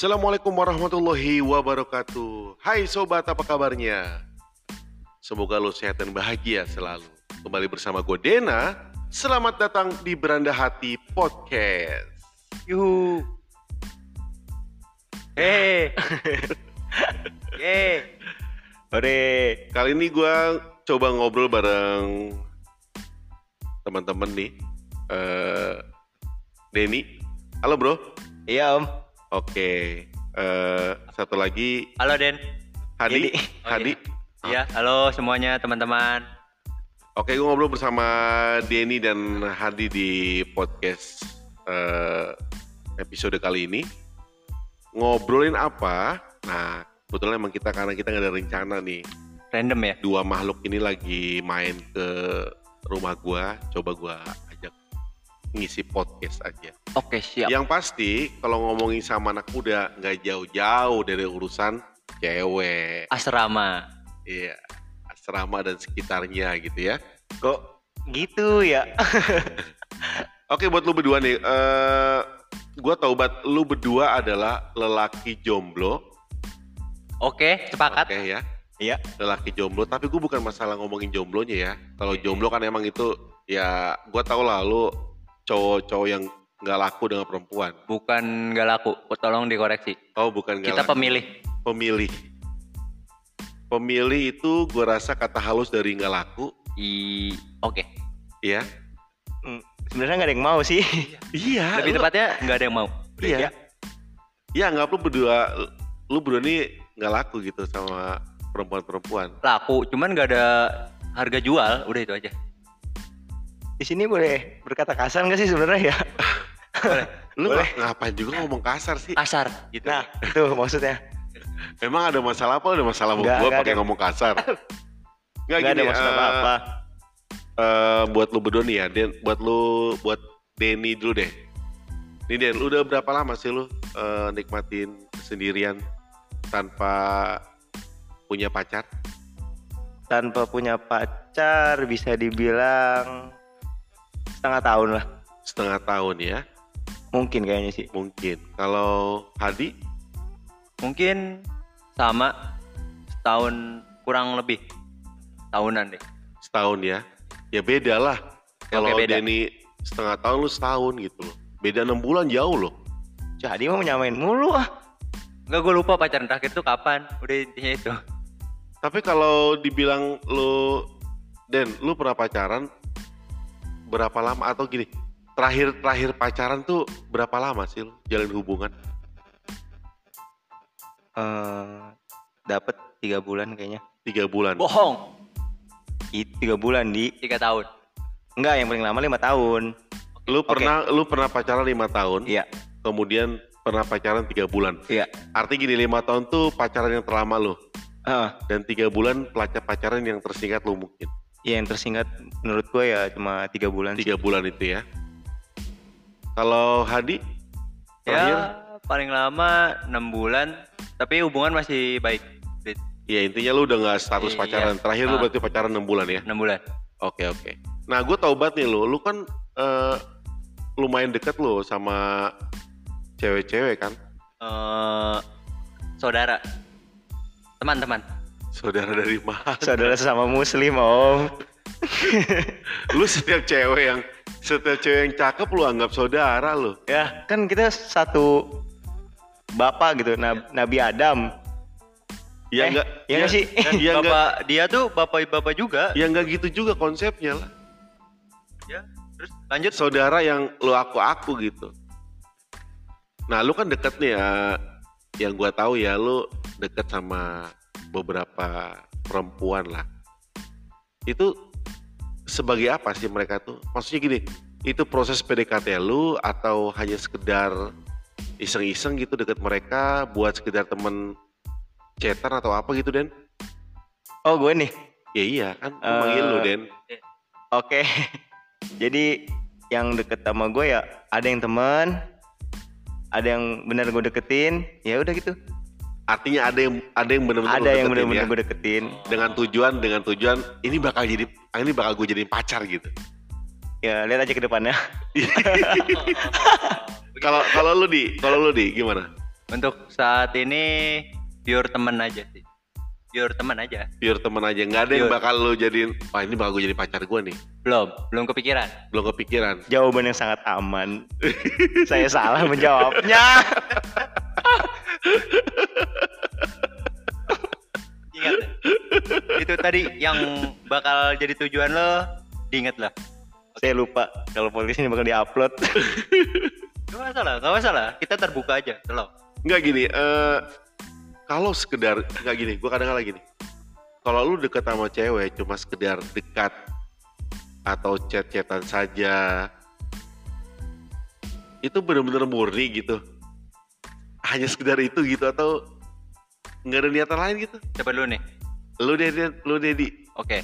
Assalamualaikum warahmatullahi wabarakatuh. Hai sobat, apa kabarnya? Semoga lo sehat dan bahagia selalu. Kembali bersama gue Dena. Selamat datang di Beranda Hati Podcast. Yuhu. Hei. Yeay. Ore. Kali ini gue coba ngobrol bareng teman-teman nih. Eh, Denny. Halo bro. Iya om. Oke. Eh, satu lagi Halo Den. Hadi. Oh, Hadi. Iya. Halo semuanya teman-teman. Oke, gue ngobrol bersama Denny dan Hadi di podcast eh, episode kali ini. Ngobrolin apa? Nah, kebetulan emang kita karena kita nggak ada rencana nih. Random ya. Dua makhluk ini lagi main ke rumah gua, coba gua ngisi podcast aja. Oke siap. Yang pasti kalau ngomongin sama anak muda nggak jauh-jauh dari urusan cewek. Asrama. Iya, asrama dan sekitarnya gitu ya. Kok gitu ya? Oke buat lu berdua nih, eh gua tahu banget lu berdua adalah lelaki jomblo, Oke sepakat. oke ya, Iya. lelaki jomblo. Tapi gue bukan masalah ngomongin jomblonya ya. Kalau jomblo kan emang itu ya, gua tahu lah lu cowok-cowok yang nggak laku dengan perempuan. Bukan gak laku. Tolong dikoreksi. Oh bukan nggak Kita laku. pemilih. pemilih. Pemilih itu gua rasa kata halus dari nggak laku, I. Oke. ya. Sebenarnya nggak ada yang mau sih. Iya. Lebih lu- tepatnya nggak ada yang mau. Iya. Ya. Ya nggak lu berdua, lu berdua nih nggak laku gitu sama perempuan-perempuan. Laku. Cuman nggak ada harga jual. Udah itu aja. Di sini boleh berkata kasar nggak sih sebenarnya ya? Boleh. Lu Boleh. ng- ngapain juga ngomong kasar sih? Kasar. Gitu. Nah, itu maksudnya. Emang ada masalah apa? Ada masalah sama gua nggak pakai ngomong kasar? Nggak Nggak ada gini, maksud eh, apa-apa. eh, buat lu berdua nih ya, Den, buat lu, buat Denny dulu deh. Nih Den, lu udah berapa lama sih lu eh, nikmatin sendirian tanpa punya pacar? Tanpa punya pacar bisa dibilang setengah tahun lah. Setengah tahun ya, Mungkin kayaknya sih. mungkin. Kalau Hadi, Mungkin sama setahun kurang lebih tahunan deh. setahun ya. Ya beda lah. Kalau beda. Denny setengah tahun lu setahun gitu loh. Beda enam bulan jauh loh. Jadi mau nyamain mulu ah. Enggak gue lupa pacaran terakhir tuh kapan. Udah intinya itu. Tapi kalau dibilang lu Den, lu pernah pacaran berapa lama atau gini? Terakhir terakhir pacaran tuh berapa lama sih lu jalin hubungan? Eh, dapat tiga bulan kayaknya. Tiga bulan. Bohong. Itu tiga bulan di. Tiga tahun. Enggak, yang paling lama lima tahun. Lu pernah lu pernah pacaran lima tahun, Iya, kemudian pernah pacaran tiga bulan. iya. Artinya gini lima tahun tuh pacaran yang terlama lu Ah, dan tiga bulan pelacak pacaran yang tersingkat lu mungkin. Ya yang tersingkat menurut gue ya cuma tiga bulan sih. Tiga bulan itu ya. Kalau Hadi terakhir? Ya paling lama enam bulan. Tapi hubungan masih baik. Ya intinya lu udah nggak status Iya. pacaran. Terakhir lu Ah. berarti pacaran 6 bulan ya? Enam bulan. Oke oke. Nah gue tau banget nih lu, lu kan eh, lumayan deket lu sama cewek-cewek kan? eh saudara. Teman-teman. Saudara dari mana? Saudara sesama muslim om. lu setiap cewek yang setiap cewek yang cakep lu anggap saudara lu. Ya kan kita satu bapak gitu, Nab- Nabi Adam. Ya Eh, enggak, iya nggak sih? Ya enggak, bapak dia tuh bapak-bapak juga. ya enggak gitu juga konsepnya lah. Ya. Terus lanjut. Saudara yang lu aku-aku gitu. Nah lu kan deket nih ya, yang gua tahu ya lu deket sama beberapa perempuan lah. Itu sebagai apa sih mereka tuh? Maksudnya gini, itu proses PDKT lu atau hanya sekedar iseng-iseng gitu deket mereka buat sekedar temen chatan atau apa gitu Den? Oh gue nih. Ya iya kan, manggil lu Den. Oke. Jadi yang deket sama gue ya ada yang temen, ada yang benar gue deketin, ya udah gitu. Artinya ada yang ada yang benar-benar ada yang benar-benar ya? gue deketin. dengan tujuan dengan tujuan ini bakal jadi ini bakal gue jadiin pacar gitu. Ya lihat aja ke depannya. Kalau kalau lu di kalau lu di gimana? Untuk saat ini pure temen aja sih. Pure temen aja. Pure temen aja, nggak ada yang Pure. bakal lu jadiin, wah ini bakal gue jadi pacar gue nih. Belum, belum kepikiran. Belum kepikiran. Jawaban yang sangat aman. Saya salah menjawabnya. Itu tadi yang bakal jadi tujuan lo, diingat lah. Saya lupa kalau podcast ini bakal diupload. Gak masalah, gak masalah. Kita terbuka aja, selalu. Nggak gini, eh kalau sekedar, nggak gini, gue kadang-kadang gini. Kalau lu deket sama cewek cuma sekedar dekat atau chat-chatan saja, itu bener-bener murni gitu. Hanya sekedar itu gitu atau nggak ada niatan lain gitu. Coba dulu nih. Lu Dedi, lu Dedi. Oke.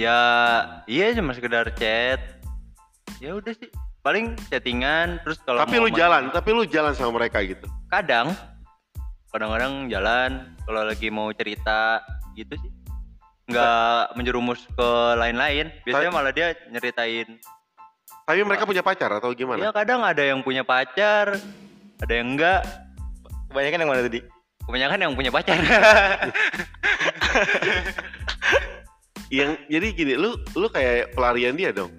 Ya, iya cuma sekedar chat. Ya udah sih. Paling chattingan terus kalau Tapi lu main- jalan, tapi lu jalan sama mereka gitu. Kadang kadang-kadang jalan kalau lagi mau cerita gitu sih. Nggak menjerumus ke lain-lain. Biasanya malah dia nyeritain. Tapi mereka punya pacar atau Ya gimana? kadang ada yang punya pacar, ada yang enggak. Kebanyakan yang mana tadi? Kebanyakan yang punya pacar. Yang jadi gini, lu lu kayak pelarian dia dong.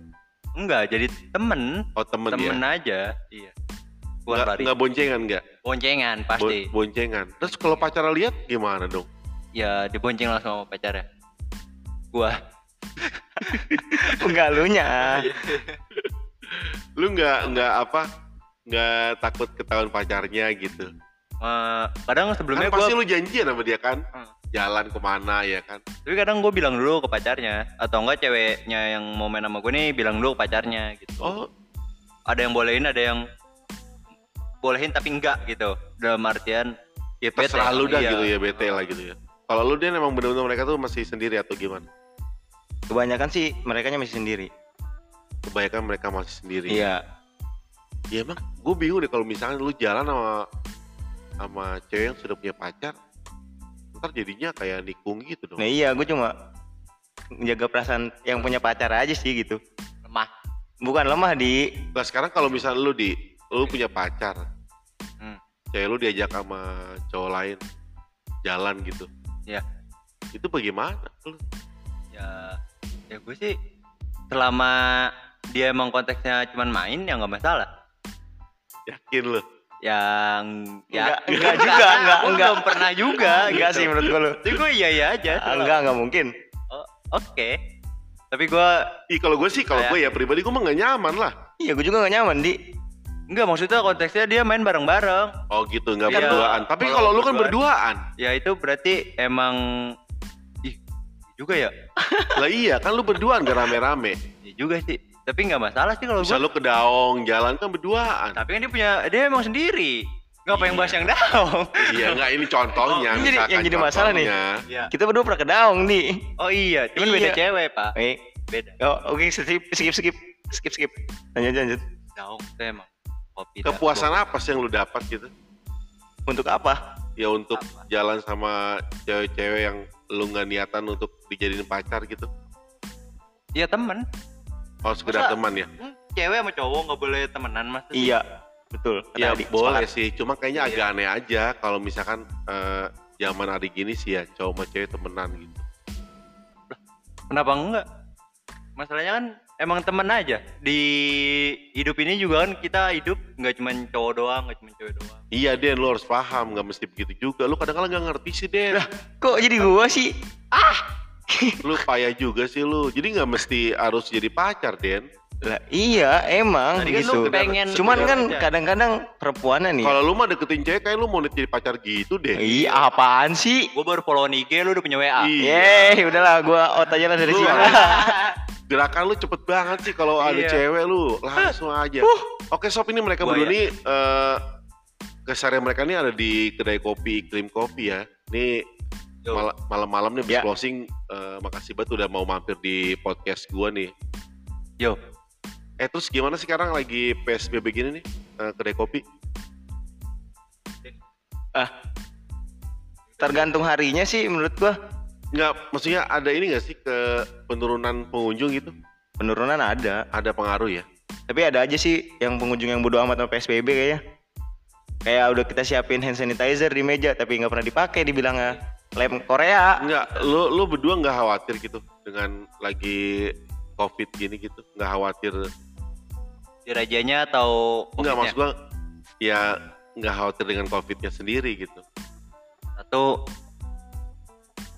enggak, jadi temen, Oh temen, temen dia. aja. Iya. Nggak, boncengan nggak? Boncengan Bo- pasti. boncengan. Terus kalau pacar lihat gimana dong? Ya dibonceng langsung sama pacarnya. Gua. Enggak lu nya. Lu nggak nggak apa? Nggak takut ketahuan pacarnya gitu? Eh, kadang sebelumnya kan gua pasti lu janjian sama dia kan? Hmm. Jalan ke mana ya kan? tapi kadang gue bilang dulu ke pacarnya atau enggak ceweknya yang mau main sama gue nih bilang dulu ke pacarnya gitu. Oh Ada yang bolehin, ada yang bolehin tapi enggak gitu. Dalam artian ya Bete, terserah lu dah iya. gitu ya bete lah gitu ya. Kalau lu dia emang bener-bener mereka tuh masih sendiri atau gimana? Kebanyakan sih mereka masih sendiri. Kebanyakan mereka masih sendiri. Iya. Ya emang gue bingung deh kalau misalnya lu jalan sama sama cewek yang sudah punya pacar, ntar jadinya kayak nikung gitu dong. Nah iya, gue cuma menjaga perasaan yang punya pacar aja sih gitu. lemah. Bukan lemah di Nah sekarang kalau misalnya lu di, lu punya pacar, Hmm. cewek lu diajak sama cowok lain jalan gitu, Ya, itu bagaimana? Lu ya, ya gue sih selama dia emang konteksnya cuman main ya nggak masalah. yakin lu? Yang ya Enggak, enggak juga, enggak, enggak. belum pernah juga. enggak gitu. sih menurut gue lu. Jadi gue iya iya aja. Ah, Enggak, enggak mungkin. Oh, Oke. Tapi gue Ih kalau gue sih, kalau gue ya pribadi gue mah gak nyaman lah. Iya, gue juga gak nyaman di. enggak maksudnya konteksnya dia main bareng-bareng. Oh gitu, nggak Iya. berduaan. Tapi Kalau kalau lu kan berduaan. berduaan, Ya itu berarti emang ih juga ya. lah iya kan lu berduaan gak rame-rame. Iya juga sih. Tapi nggak masalah sih kalau Bisa gue. lu ke daong, jalan kan berduaan. Tapi kan dia punya dia emang sendiri. Ngapa yang Iya. bahas yang daung? Iya nggak ini contohnya. Oh, ini jadi- yang jadi masalah nih. Iya. Kita berdua pernah ke daung nih. Oh iya, cuman Iya. beda cewek, Pak. Eh, Beda. oh, oke skip skip skip skip skip. Lanjut lanjut. Daung itu emang kopi. Kepuasan apa sih yang lu dapat gitu? Untuk apa? Ya untuk Apa? jalan sama cewek-cewek yang lu nggak niatan untuk dijadiin pacar gitu. Iya temen. Oh sekedar Masa- teman ya? Hmm, Cewek sama cowok nggak boleh temenan mas. Iya, betul. Ya Adi, boleh sepakat. sih, cuma kayaknya Iya. agak aneh aja kalau misalkan eh, zaman hari gini sih ya cowok sama cewek temenan gitu. Kenapa enggak? Masalahnya kan emang temen aja. Di hidup ini juga kan kita hidup nggak cuma cowok doang, nggak cuma cewek doang. Iya Den, lu harus paham, nggak mesti begitu juga. Lu kadang-kadang nggak ngerti sih Den. Kok jadi gua sih? lu payah juga sih lu. Jadi nggak mesti harus jadi pacar Den. Lah iya, emang Tadi kan gitu. lu pengen Cuman kan aja. kadang-kadang perempuannya nih. Kalau lu mah deketin cewek kayak lu mau jadi pacar gitu deh. Iya, apaan sih? Gue baru follow IG, lu udah punya WA. Iya. Yeay, udahlah gua out aja lah dari sini. Gerakan lu cepet banget sih kalau ada Iya. cewek lu langsung aja. Oke sob ini mereka berdua ya. nih eh keseharian mereka nih ada di kedai kopi Iklim Kopi ya. Nih Yo. Mal- malam-malam nih Ya. closing eh, makasih banget udah mau mampir di podcast gua nih. Yo, Eh terus gimana sih sekarang lagi PSBB gini nih eh, kedai kopi? Tergantung harinya sih menurut gua. Nggak, maksudnya ada ini nggak sih ke penurunan pengunjung gitu? Penurunan ada. Ada pengaruh ya? Tapi ada aja sih yang pengunjung yang bodo amat sama PSBB kayaknya. kayak udah kita siapin hand sanitizer di meja tapi nggak pernah dipakai dibilangnya lem Korea Enggak, lu lu berdua nggak khawatir gitu dengan lagi covid gini gitu, nggak khawatir? Di rajanya atau Enggak maksud gua, ya nggak khawatir dengan covidnya sendiri gitu. satu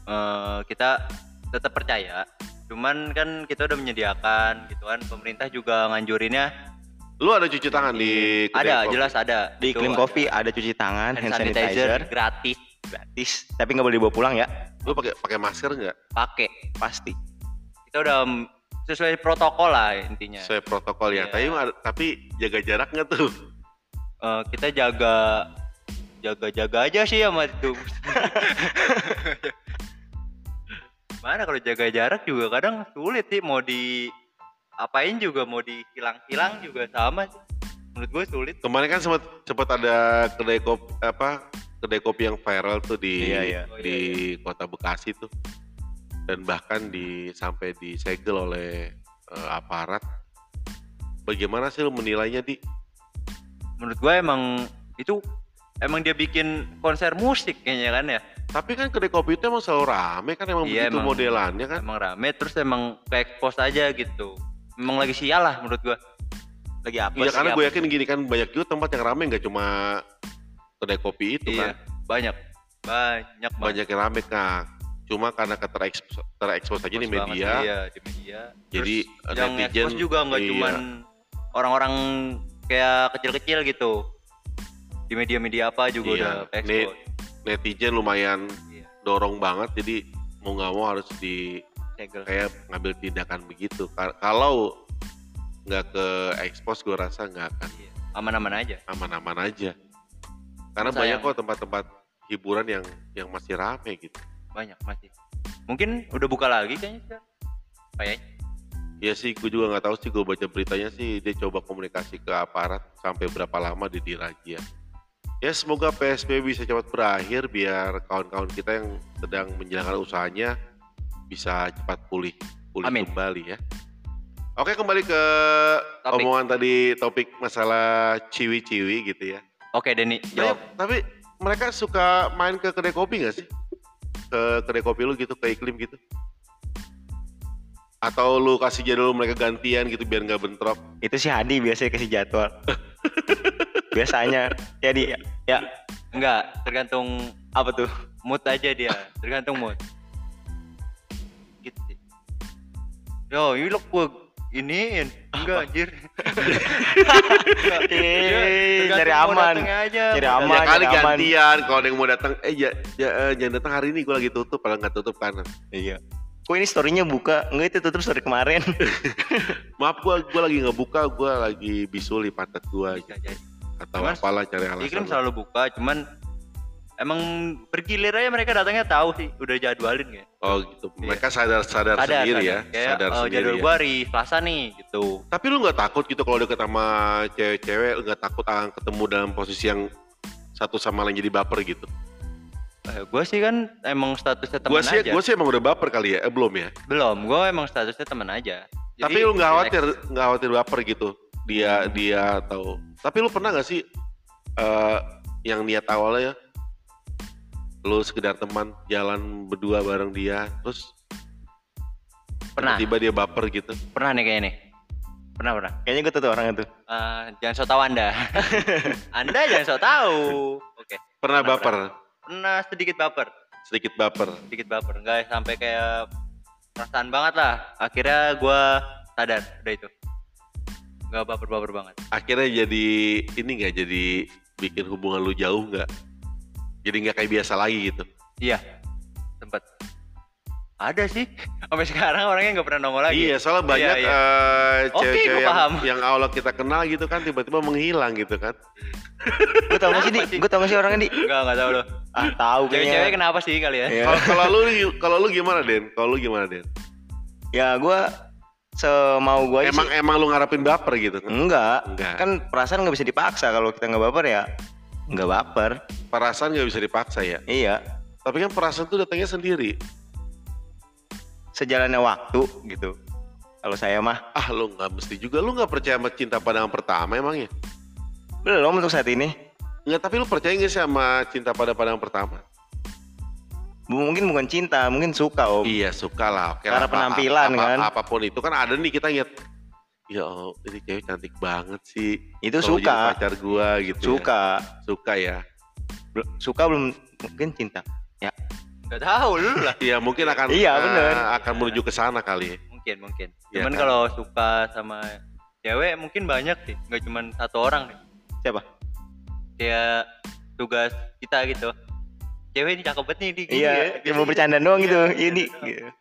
eh, kita tetap percaya cuman kan kita udah menyediakan gitu kan pemerintah juga nganjurinnya Lu ada cuci tangan di ada kopi? jelas ada di Itu iklim ada. kopi ada cuci tangan hand sanitizer gratis gratis tapi nggak boleh dibawa pulang ya Lu pakai pakai masker nggak? pakai pasti kita udah mm, sesuai protokol lah intinya Sesuai protokol ya. Iya. Tapi tapi jaga jarak nggak tuh? Eh, kita jaga jaga jaga aja sih sama itu mana kalau jaga jarak juga kadang sulit sih mau di apain juga mau dihilang-hilang juga sama sih menurut gue sulit Kemarin kan sempat sempat ada kedai kopi apa kedai kopi yang viral tuh di Iya, iya. Oh, iya, di kota Bekasi tuh dan bahkan di sampai disegel oleh eh, aparat. Bagaimana sih lu menilainya di? menurut gue emang itu emang dia bikin konser musik kayaknya kan ya Tapi kan kedai kopi itu emang selalu rame kan emang Iya, begitu emang. modelannya kan. emang rame terus emang kayak expose aja gitu emang lagi sial lah menurut gue lagi apa Iya karena gue yakin gini kan banyak juga tempat yang rame nggak cuma kedai kopi itu iya kan. banyak banyak banget. Banyak yang rame kan. Cuma karena terekspos terekspos aja di media. sih, iya, di media. Jadi, Terus yang netizen, juga nggak iya. cuman orang-orang kayak kecil-kecil gitu. Di media-media apa juga Iya, udah expose. netizen lumayan Iya. dorong banget jadi mau nggak mau harus di Segel. kayak ngambil tindakan begitu Ka- kalau nggak ke expose gue rasa nggak akan Iya. Aman-aman aja. aman-aman aja karena Sayang. banyak kok tempat-tempat hiburan yang yang masih rame gitu Banyak masih. Mungkin udah buka lagi kayaknya sekarang. Kayaknya. ya sih gue juga nggak tahu sih gue baca beritanya sih dia coba komunikasi ke aparat sampai berapa lama dia dirajia ya semoga PSBB bisa cepat berakhir biar kawan-kawan kita yang sedang menjalankan usahanya bisa cepat pulih pulih Amin. kembali ya oke kembali ke Topik. omongan tadi topik masalah ciwi-ciwi gitu ya Oke, Denny, Tapi, jawab. tapi mereka suka main ke kedai kopi nggak sih ke kedai kopi lu gitu ke iklim gitu atau lu kasih jadwal mereka gantian gitu biar nggak bentrok itu si Hadi biasanya kasih jadwal biasanya jadi ya, ya Enggak, tergantung apa tuh mood aja dia. Tergantung mood. Gitu sih. Yo, ini lo gua iniin. Enggak, anjir. Eh, cari mau aman. Cari aman. ya kali aman. gantian kalau ada yang mau datang eh ya, ya eh, jangan datang hari ini gue lagi tutup padahal nggak tutup kan iya kok ini storynya buka enggak itu tutup story kemarin maaf gue gue lagi nggak buka gue lagi bisul di pantat gue Bisa jadi. atau apalah cari alasan Iklim selalu buka, cuman emang bergilir aja mereka datangnya tahu sih, udah jadwalin kayak. oh gitu mereka sadar sadar, Ada sendiri ya Kayak, sadar oh, sendiri jadwal ya. gua hari Selasa nih gitu. Tapi lu nggak takut gitu kalau deket sama cewek-cewek, lu nggak takut akan ketemu dalam posisi yang satu sama lain jadi baper gitu? Eh, gua sih kan emang statusnya teman aja. gua sih emang udah baper kali ya, eh, belum ya. Belum, gua emang statusnya teman aja. Jadi, Tapi lu nggak khawatir, nggak khawatir baper gitu? Dia, dia atau? Tapi lu pernah nggak sih eh, yang niat awalnya ya, lu sekedar teman jalan berdua bareng dia, terus Pernah, tiba dia baper gitu? pernah nih kayaknya nih. Pernah, pernah. kayaknya gue tuh orangnya tuh Eh, jangan so tau anda. anda jangan so tau. Oke. Pernah Pernah, baper, Pernah sedikit baper. sedikit baper. Sedikit baper. Enggak sampai kayak perasaan banget lah. Akhirnya gua sadar udah itu. Enggak baper-baper banget. Akhirnya jadi ini nggak jadi bikin hubungan lu jauh nggak? Jadi nggak kayak biasa lagi gitu? Iya. Sempet. Ada sih. Sampai sekarang orangnya nggak pernah nongol lagi. Iya, soalnya banyak Iya, iya. eh, Oke, cewek-cewek gua yang, yang awal kita kenal gitu kan tiba-tiba menghilang gitu kan. gue tau gak sih di gue tau gak sih orangnya di Enggak, enggak tahu loh. ah tahu Cewek-cewek kayaknya kenapa sih kali ya? Iya. Kalau kalau lu kalau lu gimana Den? Kalau lu gimana Den? ya gue semau gue Emang sih emang lu ngarepin baper gitu kan? enggak Enggak. kan perasaan nggak bisa dipaksa kalau kita nggak baper ya nggak baper Perasaan nggak bisa dipaksa ya. iya Tapi kan perasaan tuh datangnya sendiri. sejalannya waktu gitu kalau saya mah Ah lu nggak mesti juga lu nggak percaya sama cinta pandangan pertama emangnya? belum untuk saat ini Enggak, tapi lu percaya nggak sih sama cinta pada pandangan pertama? mungkin bukan cinta mungkin suka om Iya suka lah. Oke Karena apa- penampilan, apa- kan? Apa pun itu kan ada nih kita ingat. Ya Allah, ini cewek cantik banget sih. itu jadi suka Pacar gua gitu. ya. suka Suka ya. Bel- suka belum mungkin cinta Nggak tahu lu lah. Iya mungkin akan. Iya, eh, bener. Akan menuju ke sana kali. Mungkin mungkin. Iya Cuman kan? kalau suka sama cewek mungkin banyak sih, nggak cuman satu orang nih. siapa Kayak tugas kita gitu. Cewek ini cakep banget nih di gini iya ya. cuma bercanda doang gitu ini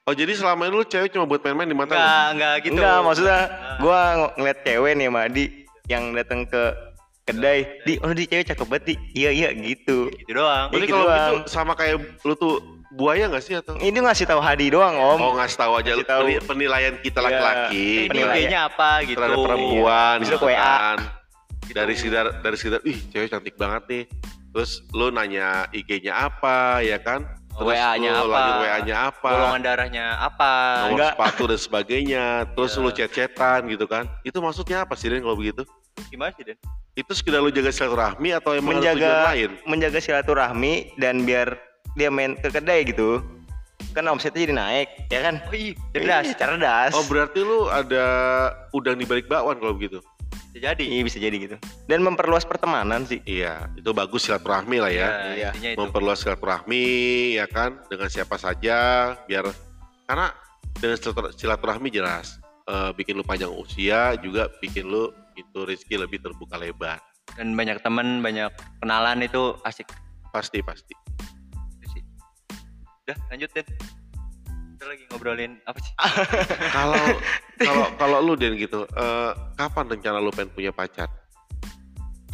Oh jadi selama ini lu cewek cuma buat main-main di mata lu? Enggak, enggak gitu. enggak maksudnya Nah. gua ng- ngeliat cewek nih sama Adi yang datang ke kedai di oh di cewek cakep banget di iya iya gitu gitu doang. Jadi gitu kalau doang. gitu sama kayak lu tuh buaya gak sih atau? ini ngasih tahu Hadi doang om Oh ngasih tahu aja lu Ngasih tahu. peni- penilaian kita Iya. laki-laki Ini penilaian. IG-nya apa gitu. terhadap perempuan Bisa gitu WA. kan. Dari sekedar dari sekedar ih cewek cantik banget nih. Terus lu nanya IG-nya apa ya kan? Terus WA-nya lu apa? lanjut WA-nya apa? Golongan darahnya apa? Nomor Enggak. sepatu dan sebagainya. Terus Iya. lu chat-chatan gitu kan. Itu maksudnya apa sih Den kalau begitu? Gimana sih, Den? Itu sekedar lu jaga silaturahmi atau emang menjaga lain? menjaga silaturahmi dan biar dia main ke kedai gitu kan omsetnya jadi naik ya kan Oh iya, cerdas cerdas Oh berarti lu ada udang di balik bakwan kalau begitu? Bisa jadi. iya bisa jadi gitu dan memperluas pertemanan sih Iya, itu bagus silaturahmi lah ya. Iya. itu. Memperluas silaturahmi ya kan dengan siapa saja biar karena dengan silatur- silaturahmi jelas eh, bikin lu panjang usia juga bikin lu itu rezeki lebih terbuka lebar. Dan banyak teman, banyak kenalan itu asik Pasti pasti. Udah, lanjut, Den. Kita lagi ngobrolin apa sih? Kalau kalau kalau lu Den gitu, eh, kapan rencana lu pengen punya pacar?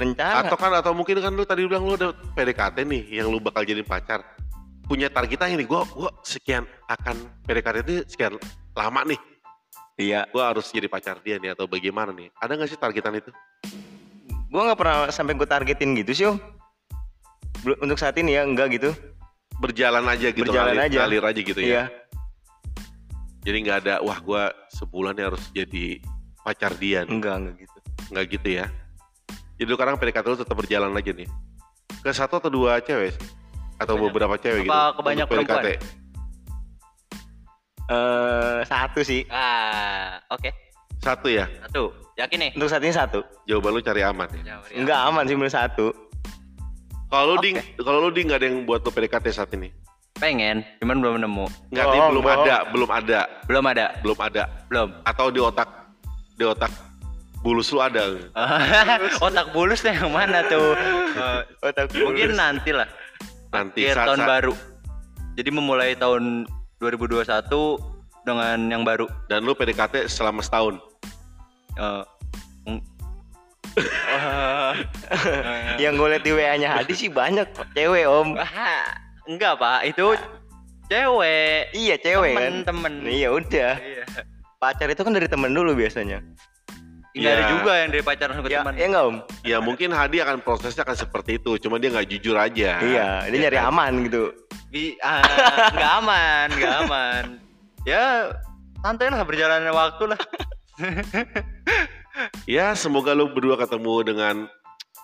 rencana Atau kan atau mungkin kan lu tadi bilang lu udah PDKT nih yang lu bakal jadi pacar. Punya targetnya ini gua gua sekian akan PDKT itu sekian lama nih. iya Gua harus jadi pacar dia nih atau bagaimana nih? Ada nggak sih targetan itu? gua nggak pernah sampai gue targetin gitu sih om untuk saat ini ya enggak gitu Berjalan aja gitu, Berjalan ngalir, aja. ngalir aja gitu ya. iya Jadi nggak ada wah gua sebulan nih harus jadi pacar dia nih. enggak enggak gitu Nggak gitu ya. Jadi lu sekarang PDKT lu tetap berjalan aja nih. Ke satu atau dua cewek? Atau Banyak. beberapa cewek Apa gitu? ke banyak untuk PDKT? perempuan? eh satu sih Ah, oke. Satu ya? Satu. Yakin nih? untuk saat ini satu Jawaban lu cari aman ya? Ya, enggak aman sih menurut satu Kalau lu Oke. ding, kalau lu ding nggak ada yang buat lu PDKT saat ini? Pengen, cuman belum nemu. Nggak, Ding, belum bohong. ada, belum ada, Belum ada. belum ada. Belum. Atau di otak, di otak bulus lu ada? Otak bulus yang mana tuh? Otak mungkin nanti lah. Nanti Akhir saat- tahun saat- baru. Jadi memulai tahun 2021 dengan yang baru. Dan lu PDKT selama setahun. Eh, yang gue liat di WA nya Hadi sih banyak cewek om enggak pak, itu cewek. iya cewek kan Temen-temen. iya udah Iya. pacar itu kan dari temen dulu biasanya Enggak ada Iya. juga yang dari pacaran ke ya teman. ya enggak om Ya mungkin Hadi akan prosesnya akan seperti itu, cuma dia nggak jujur aja. iya dia nyari aman gitu Bi ah, nggak aman, nggak aman. Ya santai lah berjalannya waktu lah. Ya semoga lu berdua ketemu dengan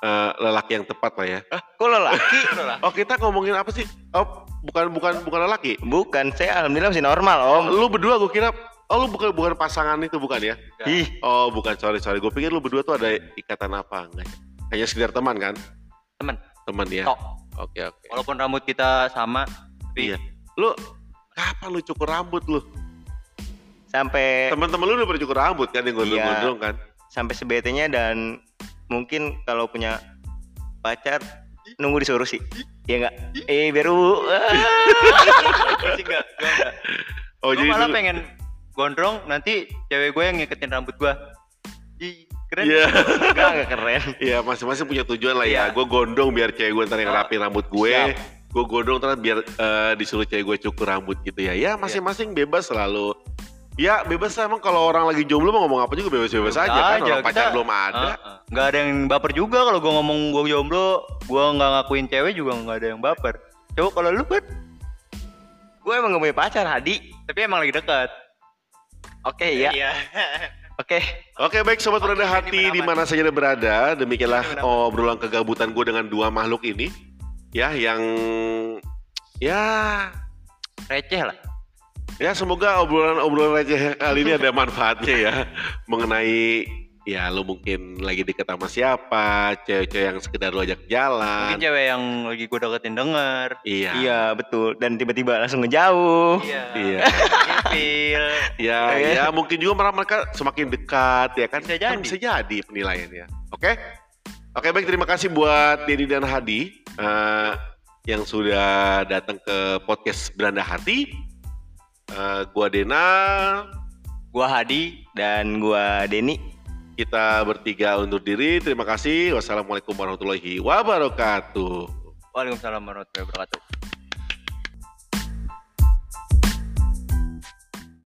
eh, lelaki yang tepat lah ya. kok lelaki Oh kita ngomongin apa sih? Oh bukan bukan bukan lelaki. bukan saya alhamdulillah masih normal om Lu berdua gue kira, oh lu bukan bukan pasangan itu bukan ya? ih Oh bukan sorry sorry, gue pikir lu berdua tuh ada ikatan apa enggak? Hanya sekedar teman kan? Teman. Teman ya. Tok. Oke oke. Walaupun rambut kita sama, tapi Iya. Lu kapan lu cukur rambut lu? sampai Teman-teman lu udah pada cukur rambut kan yang gondrong-gondrong kan? sampai sebetenya dan mungkin kalau punya pacar nunggu disuruh sih ya enggak eh baru sih enggak, gua enggak. Oh Gua jadi malah dulu- pengen gondrong nanti cewek gue yang ngiketin rambut gua. Ih, keren. Iya. enggak enggak keren Iya masing-masing punya tujuan lah ya. Iya. Gue gondrong biar cewek gue ntar yang Oh, rapin rambut gue. siap. Gue gondrong ntar biar eh, disuruh cewek gue cukur rambut gitu ya. Ya masing-masing bebas selalu. Ya bebas lah, emang kalau orang lagi jomblo mau ngomong apa juga bebas-bebas aja kan. Orang pacar belum ada. Heeh. Nggak ada yang baper juga kalau gua ngomong gua jomblo, gua nggak ngakuin cewek juga nggak ada yang baper. Coba kalau lu kan, gue emang gak punya pacar Hadi tapi emang lagi dekat. oke ya Iya. Oke. Oke baik sobat Oke, berada hati di mana saja Anda berada demikianlah obrolan kegabutan gue dengan dua makhluk ini ya yang ya Receh lah. Ya semoga obrolan-obrolan receh kali ini ada manfaatnya ya mengenai ya lu mungkin lagi deket sama siapa cewek-cewek yang sekedar lu ajak jalan Mungkin cewek yang lagi gue deketin denger. iya Iya betul. Dan tiba-tiba langsung ngejauh. Iya. iya ya Iya. ya mungkin juga mereka- mereka semakin dekat ya kan Bisa Kan jadi. bisa jadi penilaiannya oke oke baik terima kasih buat Denny dan Hadi eh, yang sudah datang ke podcast Beranda Hati Eh, gua Dena Gua Hadi dan gua Denny. kita bertiga undur diri terima kasih wassalamualaikum warahmatullahi wabarakatuh Waalaikumsalam warahmatullahi wabarakatuh.